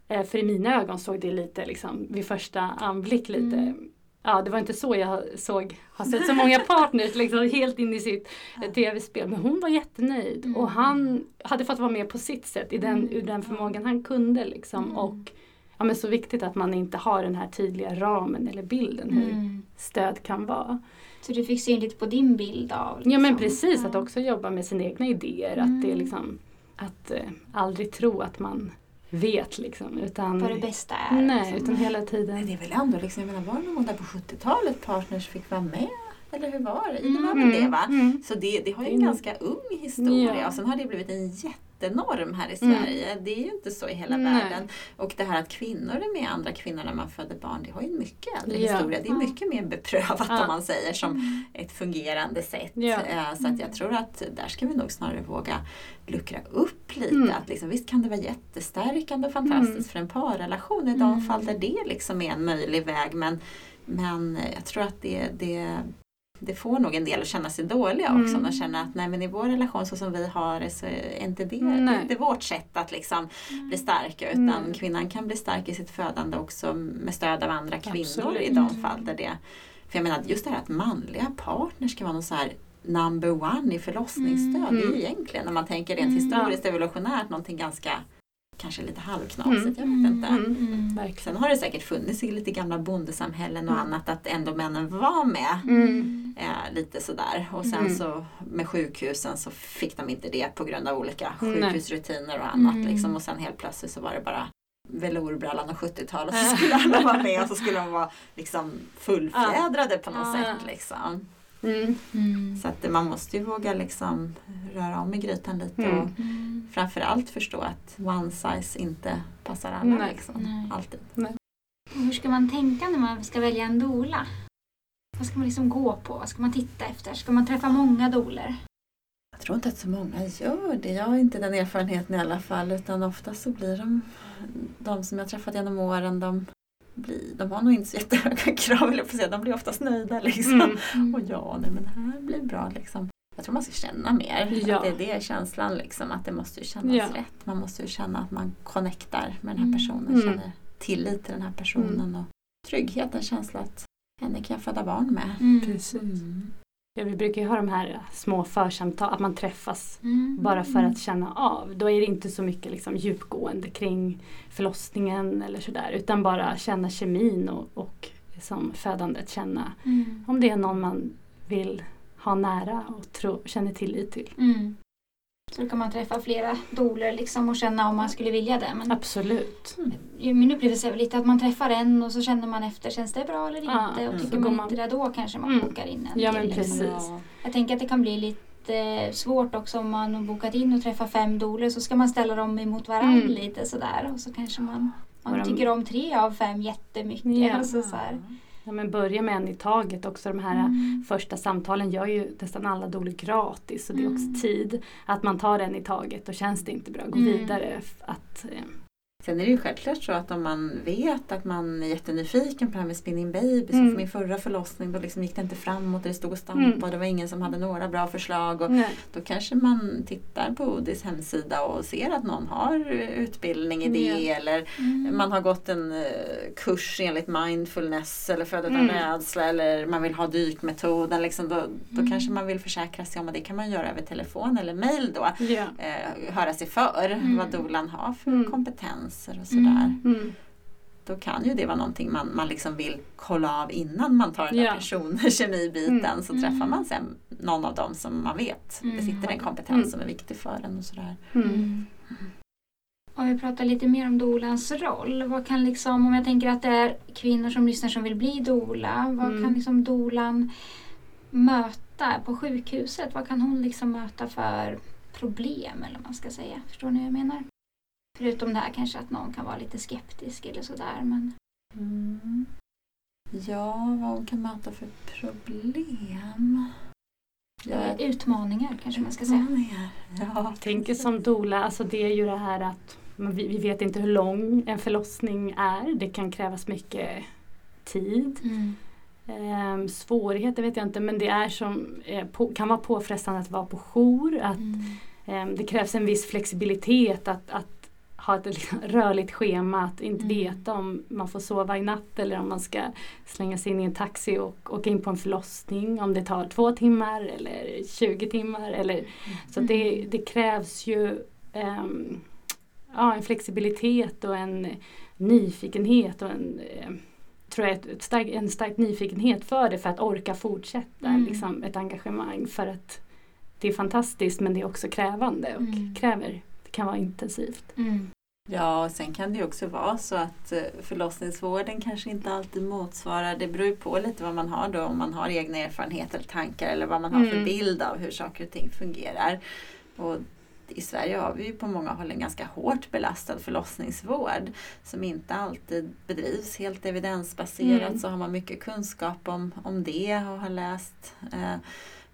Eh, för i mina ögon såg det lite liksom, vid första anblick lite mm. Ja det var inte så jag såg, har sett så många partners liksom helt in i sitt ja. tv-spel. Men hon var jättenöjd och mm. han hade fått vara med på sitt sätt i den, ur den förmågan han kunde. Liksom, mm. och ja, men så viktigt att man inte har den här tydliga ramen eller bilden hur mm. stöd kan vara. Så du fick syn lite på din bild av? Liksom. Ja men liksom? precis, ja. att också jobba med sina egna idéer. Mm. Att det är liksom, att eh, aldrig tro att man vet liksom. Utan, Vad det bästa är. Nej, liksom. utan hela tiden. Men det är väl ändå liksom, jag menar var det någon där på 70-talet partners fick vara med? Eller hur var det? Mm. Det var väl det va? Mm. Så det, det har ju en mm. ganska ung historia ja. och sen har det blivit en jätte jättenorm här i mm. Sverige. Mm. Det är ju inte så i hela Nej. världen. Och det här att kvinnor är med andra kvinnor när man föder barn, det har ju en mycket äldre ja. historia. Det är mycket mer beprövat ja. om man säger som mm. ett fungerande sätt. Ja. Eh, så att jag tror att där ska vi nog snarare våga luckra upp lite. Mm. Att liksom, visst kan det vara jättestärkande och fantastiskt mm. för en parrelation i de mm. fall där det liksom är en möjlig väg. Men, men jag tror att det, det det får nog en del att känna sig dåliga också. Mm. Och känna att nej men i vår relation så som vi har det så är inte det, det är inte vårt sätt att liksom mm. bli starka. Utan mm. kvinnan kan bli stark i sitt födande också med stöd av andra kvinnor Absolut. i de fall där det för jag menar just det här att manliga partners ska vara någon så här number one i förlossningsstöd. Det är ju mm. egentligen när man tänker rent mm. historiskt evolutionärt någonting ganska kanske lite halvknasigt, mm. jag vet inte. Mm. Mm. Sen har det säkert funnits i lite gamla bondesamhällen och mm. annat att ändå männen var med. Mm. Eh, lite sådär. Och sen mm. så med sjukhusen så fick de inte det på grund av olika sjukhusrutiner och annat. Liksom. Och sen helt plötsligt så var det bara velourbrallan och 70-talet så skulle alla vara med och så skulle de vara liksom fullfjädrade på något sätt. Liksom. Mm. Mm. Så att man måste ju våga liksom röra om i grytan lite mm. och framförallt förstå att one size inte passar alla. Nej. Liksom. Nej. Alltid. Nej. Hur ska man tänka när man ska välja en dola? Vad ska man liksom gå på? Vad ska man titta efter? Ska man träffa många doler? Jag tror inte att så många gör det. Jag har inte den erfarenheten i alla fall utan ofta så blir de, de som jag träffat genom åren, de bli, de har nog inte så jättehöga krav, eller på säga. de blir oftast nöjda. Liksom. Mm. Mm. Och ja, nej, men det här blir bra. Liksom. Jag tror man ska känna mer. Ja. Att det är det känslan, liksom, att det måste ju kännas ja. rätt. Man måste ju känna att man connectar med den här mm. personen, mm. känner tillit till den här personen. Mm. Och trygghet, en känsla att henne kan jag föda barn med. Mm. Precis. Ja, vi brukar ju ha de här små församtal, att man träffas mm. bara för att känna av. Då är det inte så mycket liksom djupgående kring förlossningen eller sådär utan bara känna kemin och, och som födandet känna mm. om det är någon man vill ha nära och tro, känner tillit till. Mm. Så då kan man träffa flera doler liksom och känna om man skulle vilja det. Men Absolut. Min upplevelse är väl lite att man träffar en och så känner man efter, känns det bra eller inte? Ja, och tycker man, man inte det då kanske man mm. bokar in en ja, till. Men precis. Liksom. Jag tänker att det kan bli lite svårt också om man har bokat in och träffar fem doler så ska man ställa dem emot varandra mm. lite sådär och så kanske man, man tycker om tre av fem jättemycket. Ja. Alltså, så här. Ja, men börja med en i taget också. De här mm. första samtalen gör ju nästan alla doler gratis. Och det är också mm. tid att man tar en i taget och känns det inte bra, gå mm. vidare. Att, eh, Sen är det ju självklart så att om man vet att man är jättenyfiken på det här med spinning baby. Mm. Så för min förra förlossning då liksom gick det inte framåt och det stod och stampade mm. och det var ingen som hade några bra förslag. Och då kanske man tittar på Odis hemsida och ser att någon har utbildning i det. Ja. Eller mm. man har gått en uh, kurs enligt mindfulness eller föda utan mm. rädsla. Eller man vill ha dykmetoden. Liksom då, då mm. kanske man vill försäkra sig om att det kan man göra över telefon eller mail då. Ja. Uh, höra sig för mm. vad dolan har för kompetens gränser och sådär. Mm. Mm. Då kan ju det vara någonting man, man liksom vill kolla av innan man tar den där ja. personkemibiten. Mm. Så träffar man sen någon av dem som man vet mm. besitter en kompetens mm. som är viktig för en. och sådär. Om vi pratar lite mer om dolans roll. Vad kan liksom, om jag tänker att det är kvinnor som lyssnar som vill bli dola. Vad mm. kan liksom dolan möta på sjukhuset? Vad kan hon liksom möta för problem eller vad man ska säga? Förstår ni vad jag menar? Förutom det här kanske att någon kan vara lite skeptisk eller sådär. Men... Mm. Ja, vad hon kan möta för problem. Ja. Utmaningar kanske man ska säga. Ja, tänker som dola, alltså det är ju det här att vi, vi vet inte hur lång en förlossning är. Det kan krävas mycket tid. Mm. Ehm, svårigheter vet jag inte men det är som, eh, på, kan vara påfrestande att vara på jour. Att, mm. eh, det krävs en viss flexibilitet att, att ha ett liksom rörligt schema, att inte mm. veta om man får sova i natt eller om man ska slänga sig in i en taxi och åka in på en förlossning. Om det tar två timmar eller 20 timmar. Eller, mm. Så det, det krävs ju um, ja, en flexibilitet och en nyfikenhet och en eh, tror jag, ett stark, en stark nyfikenhet för det för att orka fortsätta mm. liksom, ett engagemang. För att det är fantastiskt men det är också krävande och mm. kräver kan vara intensivt. Mm. Ja, och sen kan det ju också vara så att eh, förlossningsvården kanske inte alltid motsvarar, det beror ju på lite vad man har då, om man har egna erfarenheter eller tankar eller vad man har mm. för bild av hur saker och ting fungerar. Och i Sverige har vi ju på många håll en ganska hårt belastad förlossningsvård som inte alltid bedrivs helt evidensbaserat. Mm. Så har man mycket kunskap om, om det och har läst eh,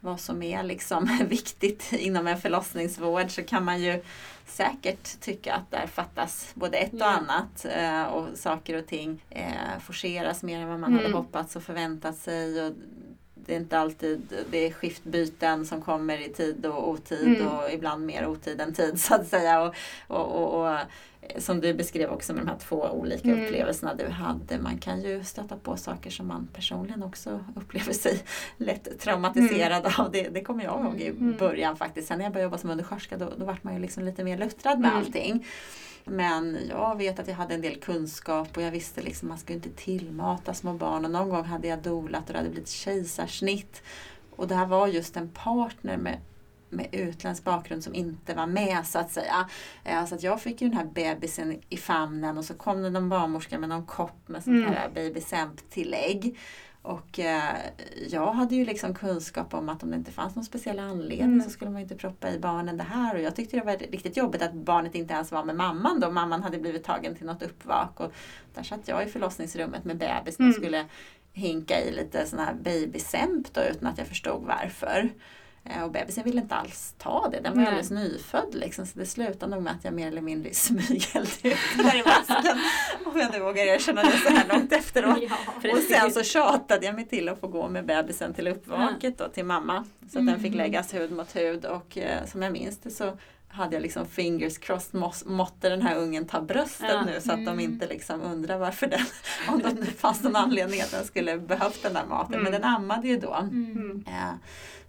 vad som är liksom viktigt inom en förlossningsvård så kan man ju säkert tycka att där fattas både ett och annat eh, och saker och ting eh, forceras mer än vad man mm. hade hoppats och förväntat sig. Och det är inte alltid det är skiftbyten som kommer i tid och otid mm. och ibland mer otid än tid så att säga. Och, och, och, och som du beskrev också med de här två olika mm. upplevelserna du hade. Man kan ju stöta på saker som man personligen också upplever sig lätt traumatiserad mm. av. Det, det kommer jag ihåg i mm. början faktiskt. Sen när jag började jobba som undersköterska då, då vart man ju liksom lite mer luttrad med mm. allting. Men jag vet att jag hade en del kunskap och jag visste liksom att man ska inte tillmata små barn. Och någon gång hade jag dolat och det hade blivit kejsarsnitt. Och det här var just en partner med med utländsk bakgrund som inte var med så att säga. Eh, så att jag fick ju den här bebisen i famnen och så kom det någon barnmorska med någon kopp med sånt här mm. baby tillägg och eh, jag hade ju liksom kunskap om att om det inte fanns någon speciell anledning mm. så skulle man inte proppa i barnen det här. Och jag tyckte det var riktigt jobbigt att barnet inte ens var med mamman då. Mamman hade blivit tagen till något uppvak. Och där satt jag i förlossningsrummet med bebis mm. och skulle hinka i lite sån här babysemp då utan att jag förstod varför. Eh, och bebisen ville inte alls ta det, den var Nej. alldeles nyfödd. Liksom, så det slutade nog med att jag mer eller mindre smyghällde ut där i masken. Om jag nu vågar erkänna det så här långt efteråt. Ja, och sen så tjatade jag mig till att få gå med bebisen till uppvaket då, till mamma. Så att mm. den fick mm. läggas hud mot hud och eh, som jag minns det så hade jag liksom fingers crossed, måtte den här ungen ta bröstet ja. nu så att mm. de inte liksom undrar varför den, om det fanns någon anledning att den skulle behövt den där maten. Mm. Men den ammade ju då. Mm. Ja,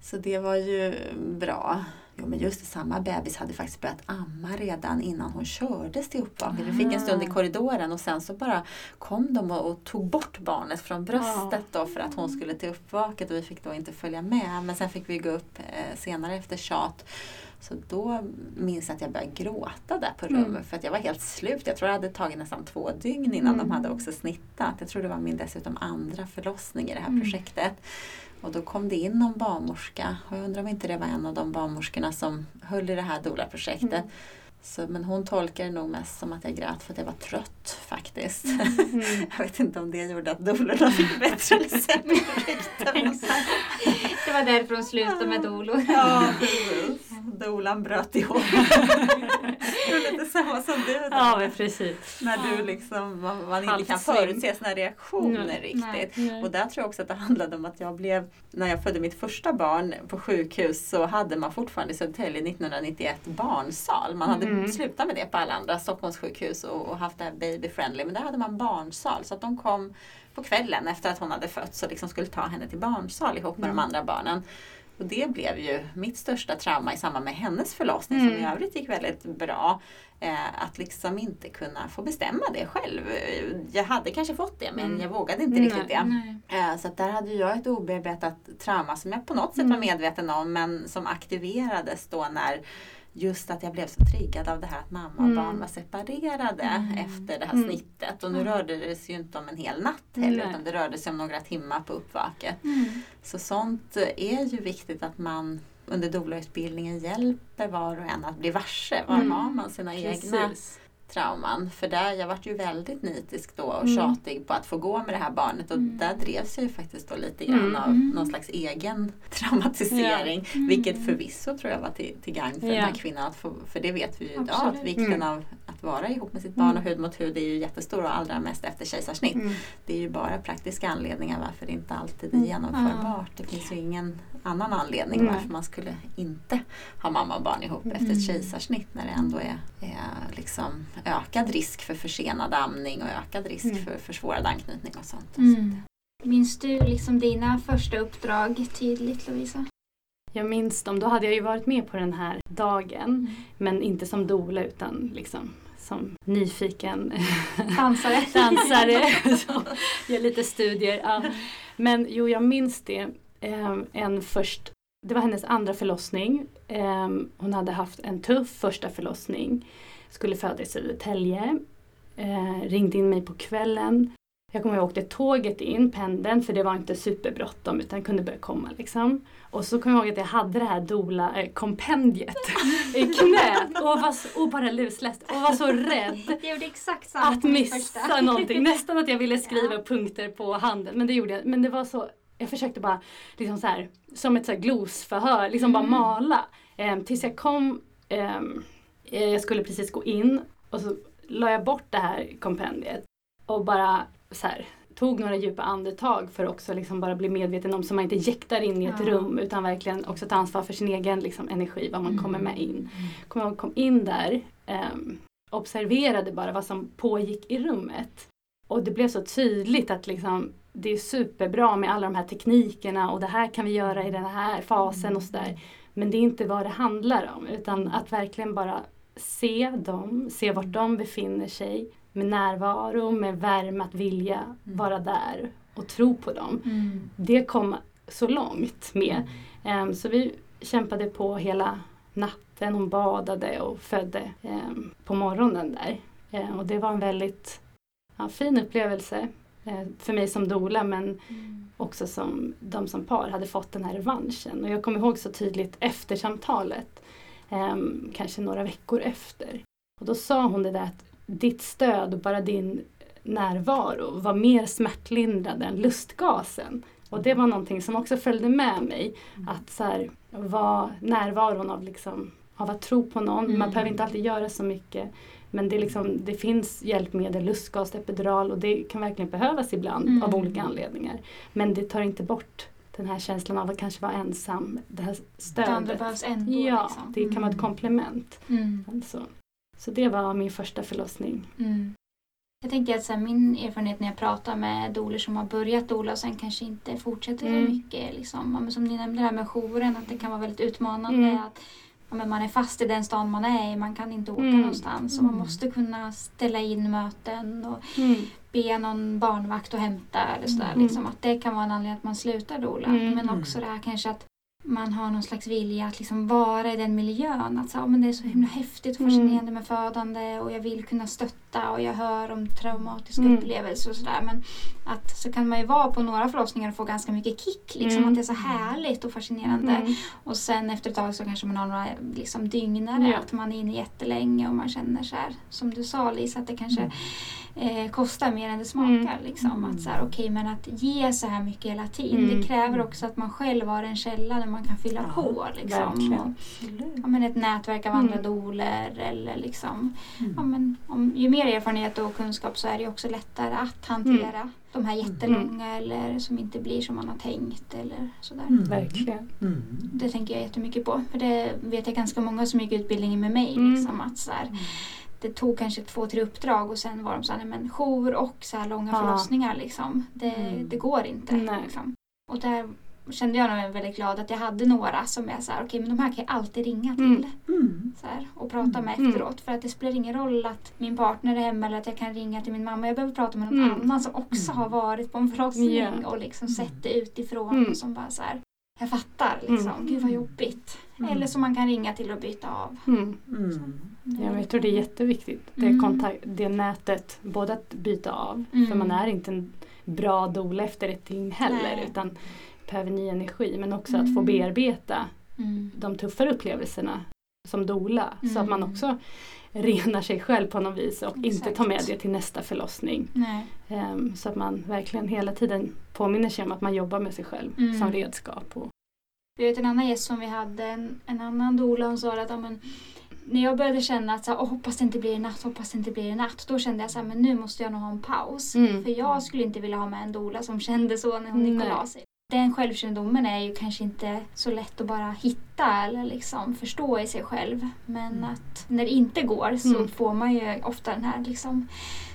så det var ju bra. Jo men just det, samma bebis hade faktiskt börjat amma redan innan hon kördes till uppvaket. Vi fick en stund i ah. korridoren och sen så bara kom de och, och tog bort barnet från bröstet då för att hon skulle till uppvaket och vi fick då inte följa med. Men sen fick vi gå upp eh, senare efter tjat så då minns jag att jag började gråta där på rummet mm. för att jag var helt slut. Jag tror det hade tagit nästan två dygn innan mm. de hade också snittat. Jag tror det var min dessutom andra förlossning i det här mm. projektet. Och då kom det in någon barnmorska och jag undrar om inte det var en av de barnmorskorna som höll i det här DOLA-projektet. Mm. Så, men hon tolkade det nog mest som att jag grät för att jag var trött faktiskt. Mm. jag vet inte om det gjorde att dolorna fick bättre eller sämre rykte. det var därför hon slutade med dolor. ja, precis. Dolan bröt ihop. det var lite samma som du. Då. Ja, men precis. När du liksom, man, man inte kan förutse sina reaktioner mm. riktigt. Nej. Och där tror jag också att det handlade om att jag blev, när jag födde mitt första barn på sjukhus så hade man fortfarande i Södertälje 1991 barnsal. Man hade mm. slutat med det på alla andra Stockholmssjukhus och, och haft det här baby friendly. Men där hade man barnsal så att de kom på kvällen efter att hon hade fötts och liksom skulle ta henne till barnsal ihop med mm. de andra barnen. Och det blev ju mitt största trauma i samband med hennes förlossning mm. som i övrigt gick väldigt bra. Eh, att liksom inte kunna få bestämma det själv. Jag hade kanske fått det men mm. jag vågade inte riktigt det. Eh, så där hade jag ett obearbetat trauma som jag på något sätt var mm. medveten om men som aktiverades då när just att jag blev så triggad av det här att mamma och mm. barn var separerade mm. efter det här mm. snittet. Och nu mm. rörde det sig ju inte om en hel natt heller utan det rörde sig om några timmar på uppvaket. Mm. Så sånt är ju viktigt att man under doula-utbildningen hjälper var och en att bli varse. Var har man sina Precis. egna trauman. För där, jag vart ju väldigt nitisk då och mm. tjatig på att få gå med det här barnet och mm. där drevs jag ju faktiskt då lite grann mm. av någon slags egen traumatisering. Ja. Vilket förvisso tror jag var till, till gagn för ja. den här kvinnan. Få, för det vet vi ju idag att vikten mm. av att vara ihop med sitt barn och hud mot hud är ju jättestor och allra mest efter kejsarsnitt. Mm. Det är ju bara praktiska anledningar varför det inte alltid är mm. genomförbart. Det finns ju ingen annan anledning mm. varför man skulle inte ha mamma och barn ihop mm. efter ett kejsarsnitt när det ändå är, är liksom ökad risk för försenad amning och ökad risk mm. för försvårad anknytning och sånt. Mm. Minns du liksom dina första uppdrag tydligt Lovisa? Jag minns dem. Då hade jag ju varit med på den här dagen. Mm. Men inte som dola utan liksom som nyfiken dansare. dansare som gör lite studier. Ja. Men jo, jag minns det. Um, en först, det var hennes andra förlossning. Um, hon hade haft en tuff första förlossning. Skulle föda i Södertälje. Uh, ringde in mig på kvällen. Jag kommer ihåg att jag åkte tåget in, pendeln, för det var inte superbråttom utan kunde börja komma liksom. Och så kommer jag ihåg att jag hade det här Dola-kompendiet eh, i knät och, var så, och bara lusläst och var så rädd. Att missa någonting. Nästan att jag ville skriva ja. punkter på handen. Men det gjorde jag. Men det var så, jag försökte bara liksom så här, som ett så här glosförhör, liksom mm. bara mala. Um, tills jag kom, um, jag skulle precis gå in och så la jag bort det här kompendiet och bara så här, tog några djupa andetag för också liksom bara bli medveten om så man inte jäktar in i ett ja. rum utan verkligen också ta ansvar för sin egen liksom, energi, vad man mm. kommer med in. Mm. Kom, jag kom in där, um, observerade bara vad som pågick i rummet. Och det blev så tydligt att liksom, det är superbra med alla de här teknikerna och det här kan vi göra i den här fasen och sådär. Men det är inte vad det handlar om utan att verkligen bara se dem, se vart de befinner sig med närvaro, med värme, att vilja mm. vara där och tro på dem. Mm. Det kom så långt med. Um, så vi kämpade på hela natten, hon badade och födde um, på morgonen där. Um, och det var en väldigt ja, fin upplevelse för mig som dola men mm. också som de som par hade fått den här revanschen. Och jag kommer ihåg så tydligt efter samtalet, kanske några veckor efter. Och då sa hon det där att ditt stöd och bara din närvaro var mer smärtlindrande än lustgasen. Och det var någonting som också följde med mig. Mm. Att så här, vara närvaron av, liksom, av att tro på någon. Mm. Man behöver inte alltid göra så mycket. Men det, liksom, det finns hjälpmedel, lustgas, epidural och det kan verkligen behövas ibland mm. av olika anledningar. Men det tar inte bort den här känslan av att kanske vara ensam. Det här stödet. Det andra behövs ändå. Ja, liksom. det kan vara ett mm. komplement. Mm. Alltså. Så det var min första förlossning. Mm. Jag tänker att så här, min erfarenhet när jag pratar med doler som har börjat dola och sen kanske inte fortsätter mm. så mycket. Liksom. Som ni nämnde det här med jouren, att det kan vara väldigt utmanande. Mm. Att men man är fast i den stan man är i, man kan inte åka mm. någonstans. Och man mm. måste kunna ställa in möten och mm. be någon barnvakt att hämta eller sådär. Mm. Liksom, att det kan vara en anledning att man slutar dola. Mm. Men också det här kanske att man har någon slags vilja att liksom vara i den miljön. Att så, ja, men det är så himla häftigt och fascinerande mm. med födande och jag vill kunna stötta och jag hör om traumatiska mm. upplevelser och sådär. Men att så kan man ju vara på några förlossningar och få ganska mycket kick. Liksom, mm. Att det är så härligt och fascinerande. Mm. Och sen efter ett tag så kanske man har några liksom, dygnare. Ja. Att man är inne jättelänge och man känner så här, som du sa Lisa, att det kanske mm eh, kostar mer än det smakar. Mm. Liksom. Att, så här, okay, men att ge så här mycket hela tiden, mm. det kräver också att man själv har en källa man kan fylla ja, på. Liksom. Och, ja, men ett nätverk av andra mm. doler eller liksom, mm. ja, men, om, ju mer erfarenhet och kunskap så är det också lättare att hantera mm. de här jättelånga mm. eller som inte blir som man har tänkt. Eller sådär. Mm. Verkligen. Mm. Det tänker jag jättemycket på. För det vet jag ganska många som gick utbildningen med mig. Liksom, att så här, det tog kanske två, tre uppdrag och sen var de så här, men jour och så här långa ja. förlossningar liksom. Det, mm. det går inte. Liksom. Och där kände jag mig väldigt glad att jag hade några som är så här, okej okay, men de här kan jag alltid ringa till. Mm. mm. Så här, och prata med mm. efteråt. För att det spelar ingen roll att min partner är hemma eller att jag kan ringa till min mamma. Jag behöver prata med någon mm. annan som också har varit på en förlossning yeah. och liksom sett det utifrån. Och som bara så här, jag fattar liksom, mm. gud vad jobbigt. Mm. Eller som man kan ringa till och byta av. Mm. Mm. Ja, jag tror det är jätteviktigt. Det, mm. kontakt, det nätet, både att byta av, för mm. man är inte en bra dola efter ett dygn heller Nej. utan behöver ny energi men också att få mm. bearbeta de tuffare upplevelserna som dola så att man också renar sig själv på något vis och Exakt. inte tar med det till nästa förlossning. Um, så att man verkligen hela tiden påminner sig om att man jobbar med sig själv mm. som redskap. Och... Jag vet en annan gäst som vi hade, en, en annan doula, hon sa att amen, när jag började känna att så här, hoppas det inte blir natt, hoppas det inte blir natt. Då kände jag så här, men nu måste jag nog ha en paus. Mm. För jag skulle inte vilja ha med en doula som kände så när hon gick och la sig den självkännedomen är ju kanske inte så lätt att bara hitta eller liksom förstå i sig själv. Men mm. att när det inte går så mm. får man ju ofta den här liksom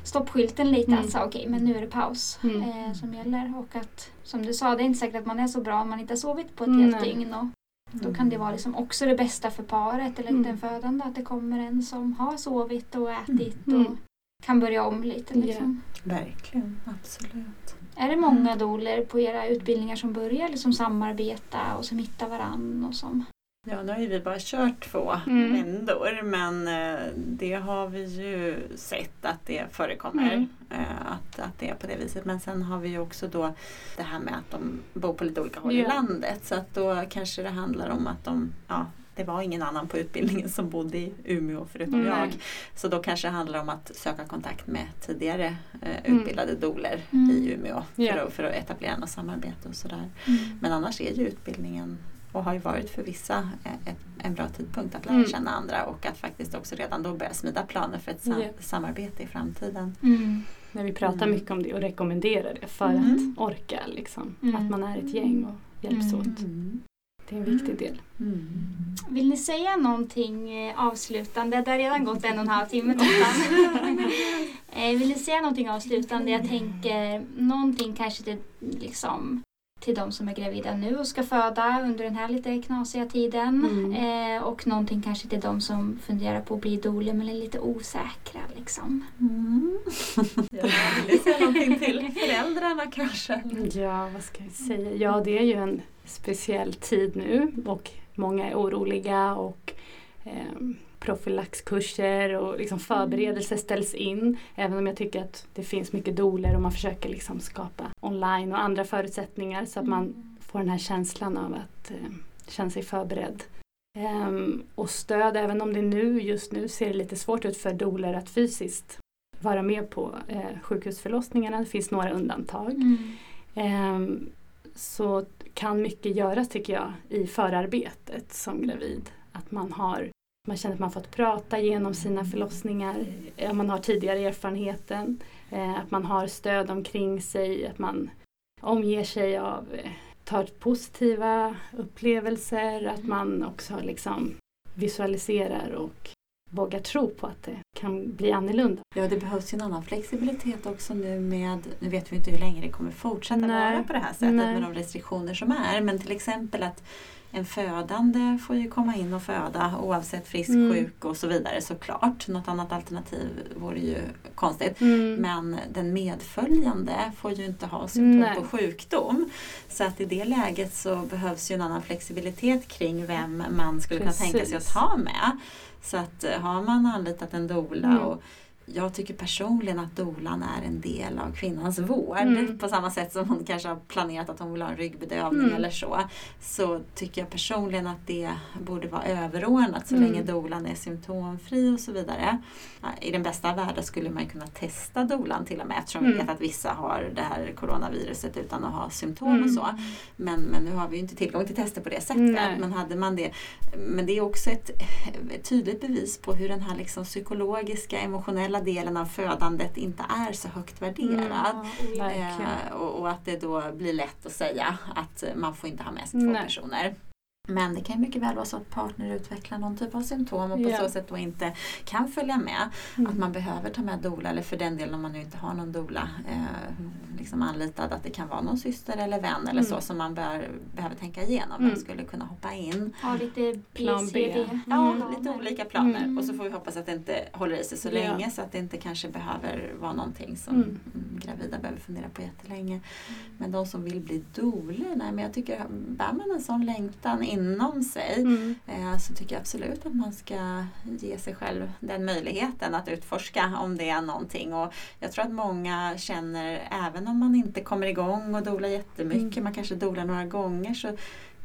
stoppskylten lite. Mm. Att säga okej, okay, men nu är det paus mm. eh, som gäller. Och att som du sa, det är inte säkert att man är så bra om man inte har sovit på ett mm. helt dygn. Och då kan det vara liksom också det bästa för paret eller mm. den födande att det kommer en som har sovit och ätit och kan börja om lite. Liksom. Yeah. Verkligen, absolut. Är det många doler på era utbildningar som börjar liksom samarbeta och som hittar varann och som Ja, nu har ju vi bara kört två mm. vändor men eh, det har vi ju sett att det förekommer. Mm. Eh, att, att det är på det viset. Men sen har vi ju också då det här med att de bor på lite olika håll ja. i landet. Så att då kanske det handlar om att de ja, det var ingen annan på utbildningen som bodde i Umeå förutom mm. jag. Så då kanske det handlar om att söka kontakt med tidigare eh, mm. utbildade doler mm. i Umeå för, yeah. att, för att etablera något samarbete och sådär. Mm. Men annars är ju utbildningen och har ju varit för vissa ett, en bra tidpunkt att lära mm. känna andra och att faktiskt också redan då börja smida planer för ett sam yeah. samarbete i framtiden. Mm. Men vi pratar mycket om det och rekommenderar det för att orka. Liksom. Att man är ett gäng och hjälps åt. Det är en viktig del. Mm. Vill ni säga någonting eh, avslutande? Det har redan gått en och en halv timme eh, Vill ni säga någonting avslutande? Jag tänker någonting kanske till, liksom, till de som är gravida nu och ska föda under den här lite knasiga tiden. Mm. Eh, och någonting kanske till de som funderar på att bli doula men är lite osäkra. Liksom. Mm. ja, vill säga någonting till föräldrarna kanske? Ja, vad ska jag säga? Ja, det är ju en speciell tid nu och många är oroliga och eh, profylaxkurser och liksom förberedelser ställs in. Även om jag tycker att det finns mycket doler och man försöker liksom skapa online och andra förutsättningar så att man får den här känslan av att eh, känna sig förberedd. Um, och stöd, även om det nu just nu ser lite svårt ut för doler att fysiskt vara med på eh, sjukhusförlossningarna. Det finns några undantag. Mm. Um, så kan mycket göras tycker jag i förarbetet som gravid. Att man har man känner att man fått prata genom sina förlossningar, eh, man har tidigare erfarenheten, eh, att man har stöd omkring sig, att man omger sig av, eh, tar positiva upplevelser, att man också liksom visualiserar och våga tro på att det kan bli annorlunda. Ja, det behövs ju en annan flexibilitet också nu med, nu vet vi inte hur länge det kommer fortsätta Nej. vara på det här sättet Nej. med de restriktioner som är, men till exempel att en födande får ju komma in och föda oavsett frisk, mm. sjuk och så vidare såklart. Något annat alternativ vore ju konstigt. Mm. Men den medföljande får ju inte ha symptom Nej. på sjukdom. Så att i det läget så behövs ju en annan flexibilitet kring vem man skulle Precis. kunna tänka sig att ha med. Så att eh, har man anlitat en doula mm. och jag tycker personligen att dolan är en del av kvinnans vård. Mm. På samma sätt som hon kanske har planerat att hon vill ha en ryggbedövning mm. eller så. Så tycker jag personligen att det borde vara överordnat så mm. länge dolan är symptomfri och så vidare. I den bästa världen skulle man kunna testa dolan till och med eftersom vi mm. vet att vissa har det här coronaviruset utan att ha symptom och mm. så. Men, men nu har vi ju inte tillgång till tester på det sättet. Men hade man det. Men det är också ett, ett tydligt bevis på hur den här liksom psykologiska, emotionella emotionella delen av födandet inte är så högt värderad. Mm, eh, och, och, att det då blir lätt att säga att man får inte ha med sig två Nej. personer. Men det kan mycket väl vara så att partner utvecklar någon typ av symptom och på ja. så sätt då inte kan följa med. Mm. Att man behöver ta med dola eller för den delen om man nu inte har någon dola eh, liksom anlitad att det kan vara någon syster eller vän eller mm. så som man bör, behöver tänka igenom. Mm. Vem skulle kunna hoppa in. Ha lite plan B. Ja, lite olika planer. Mm. Och så får vi hoppas att det inte håller i sig så ja. länge så att det inte kanske behöver vara någonting som mm. gravida behöver fundera på jättelänge. Mm. Men de som vill bli doler, nej men jag tycker, bär man en sån längtan inom sig mm. eh, så tycker jag absolut att man ska ge sig själv den möjligheten att utforska om det är någonting. Och jag tror att många känner, även om man inte kommer igång och dolar jättemycket, mm. man kanske dolar några gånger, så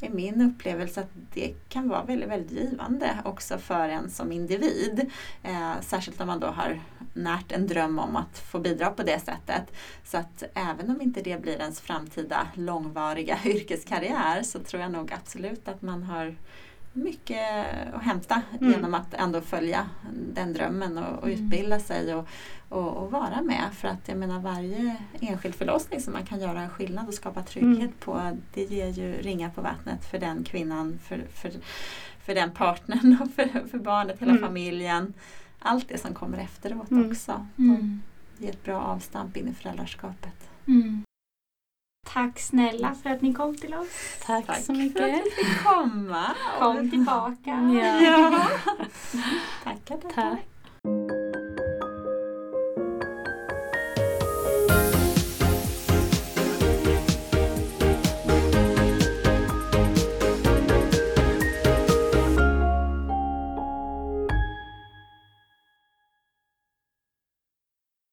är min upplevelse att det kan vara väldigt, väldigt givande också för en som individ. Eh, särskilt om man då har närt en dröm om att få bidra på det sättet. Så att även om inte det blir ens framtida långvariga yrkeskarriär så tror jag nog absolut att man har mycket att hämta mm. genom att ändå följa den drömmen och, och mm. utbilda sig och, och, och, vara med. För att jag menar varje enskild förlossning som man kan göra en skillnad och skapa trygghet mm. på det ger ju ringar på vattnet för den kvinnan, för, för, för den partnern och för, för barnet, hela mm. familjen. Allt det som kommer efteråt mm. också. Mm. Det ger ett bra avstamp in i föräldraskapet. Mm. Tack snälla för att ni kom till oss. Tack, Tack så mycket. för att vi fick komma. Kom tillbaka. Ja. ja. tackar, tackar. Tack.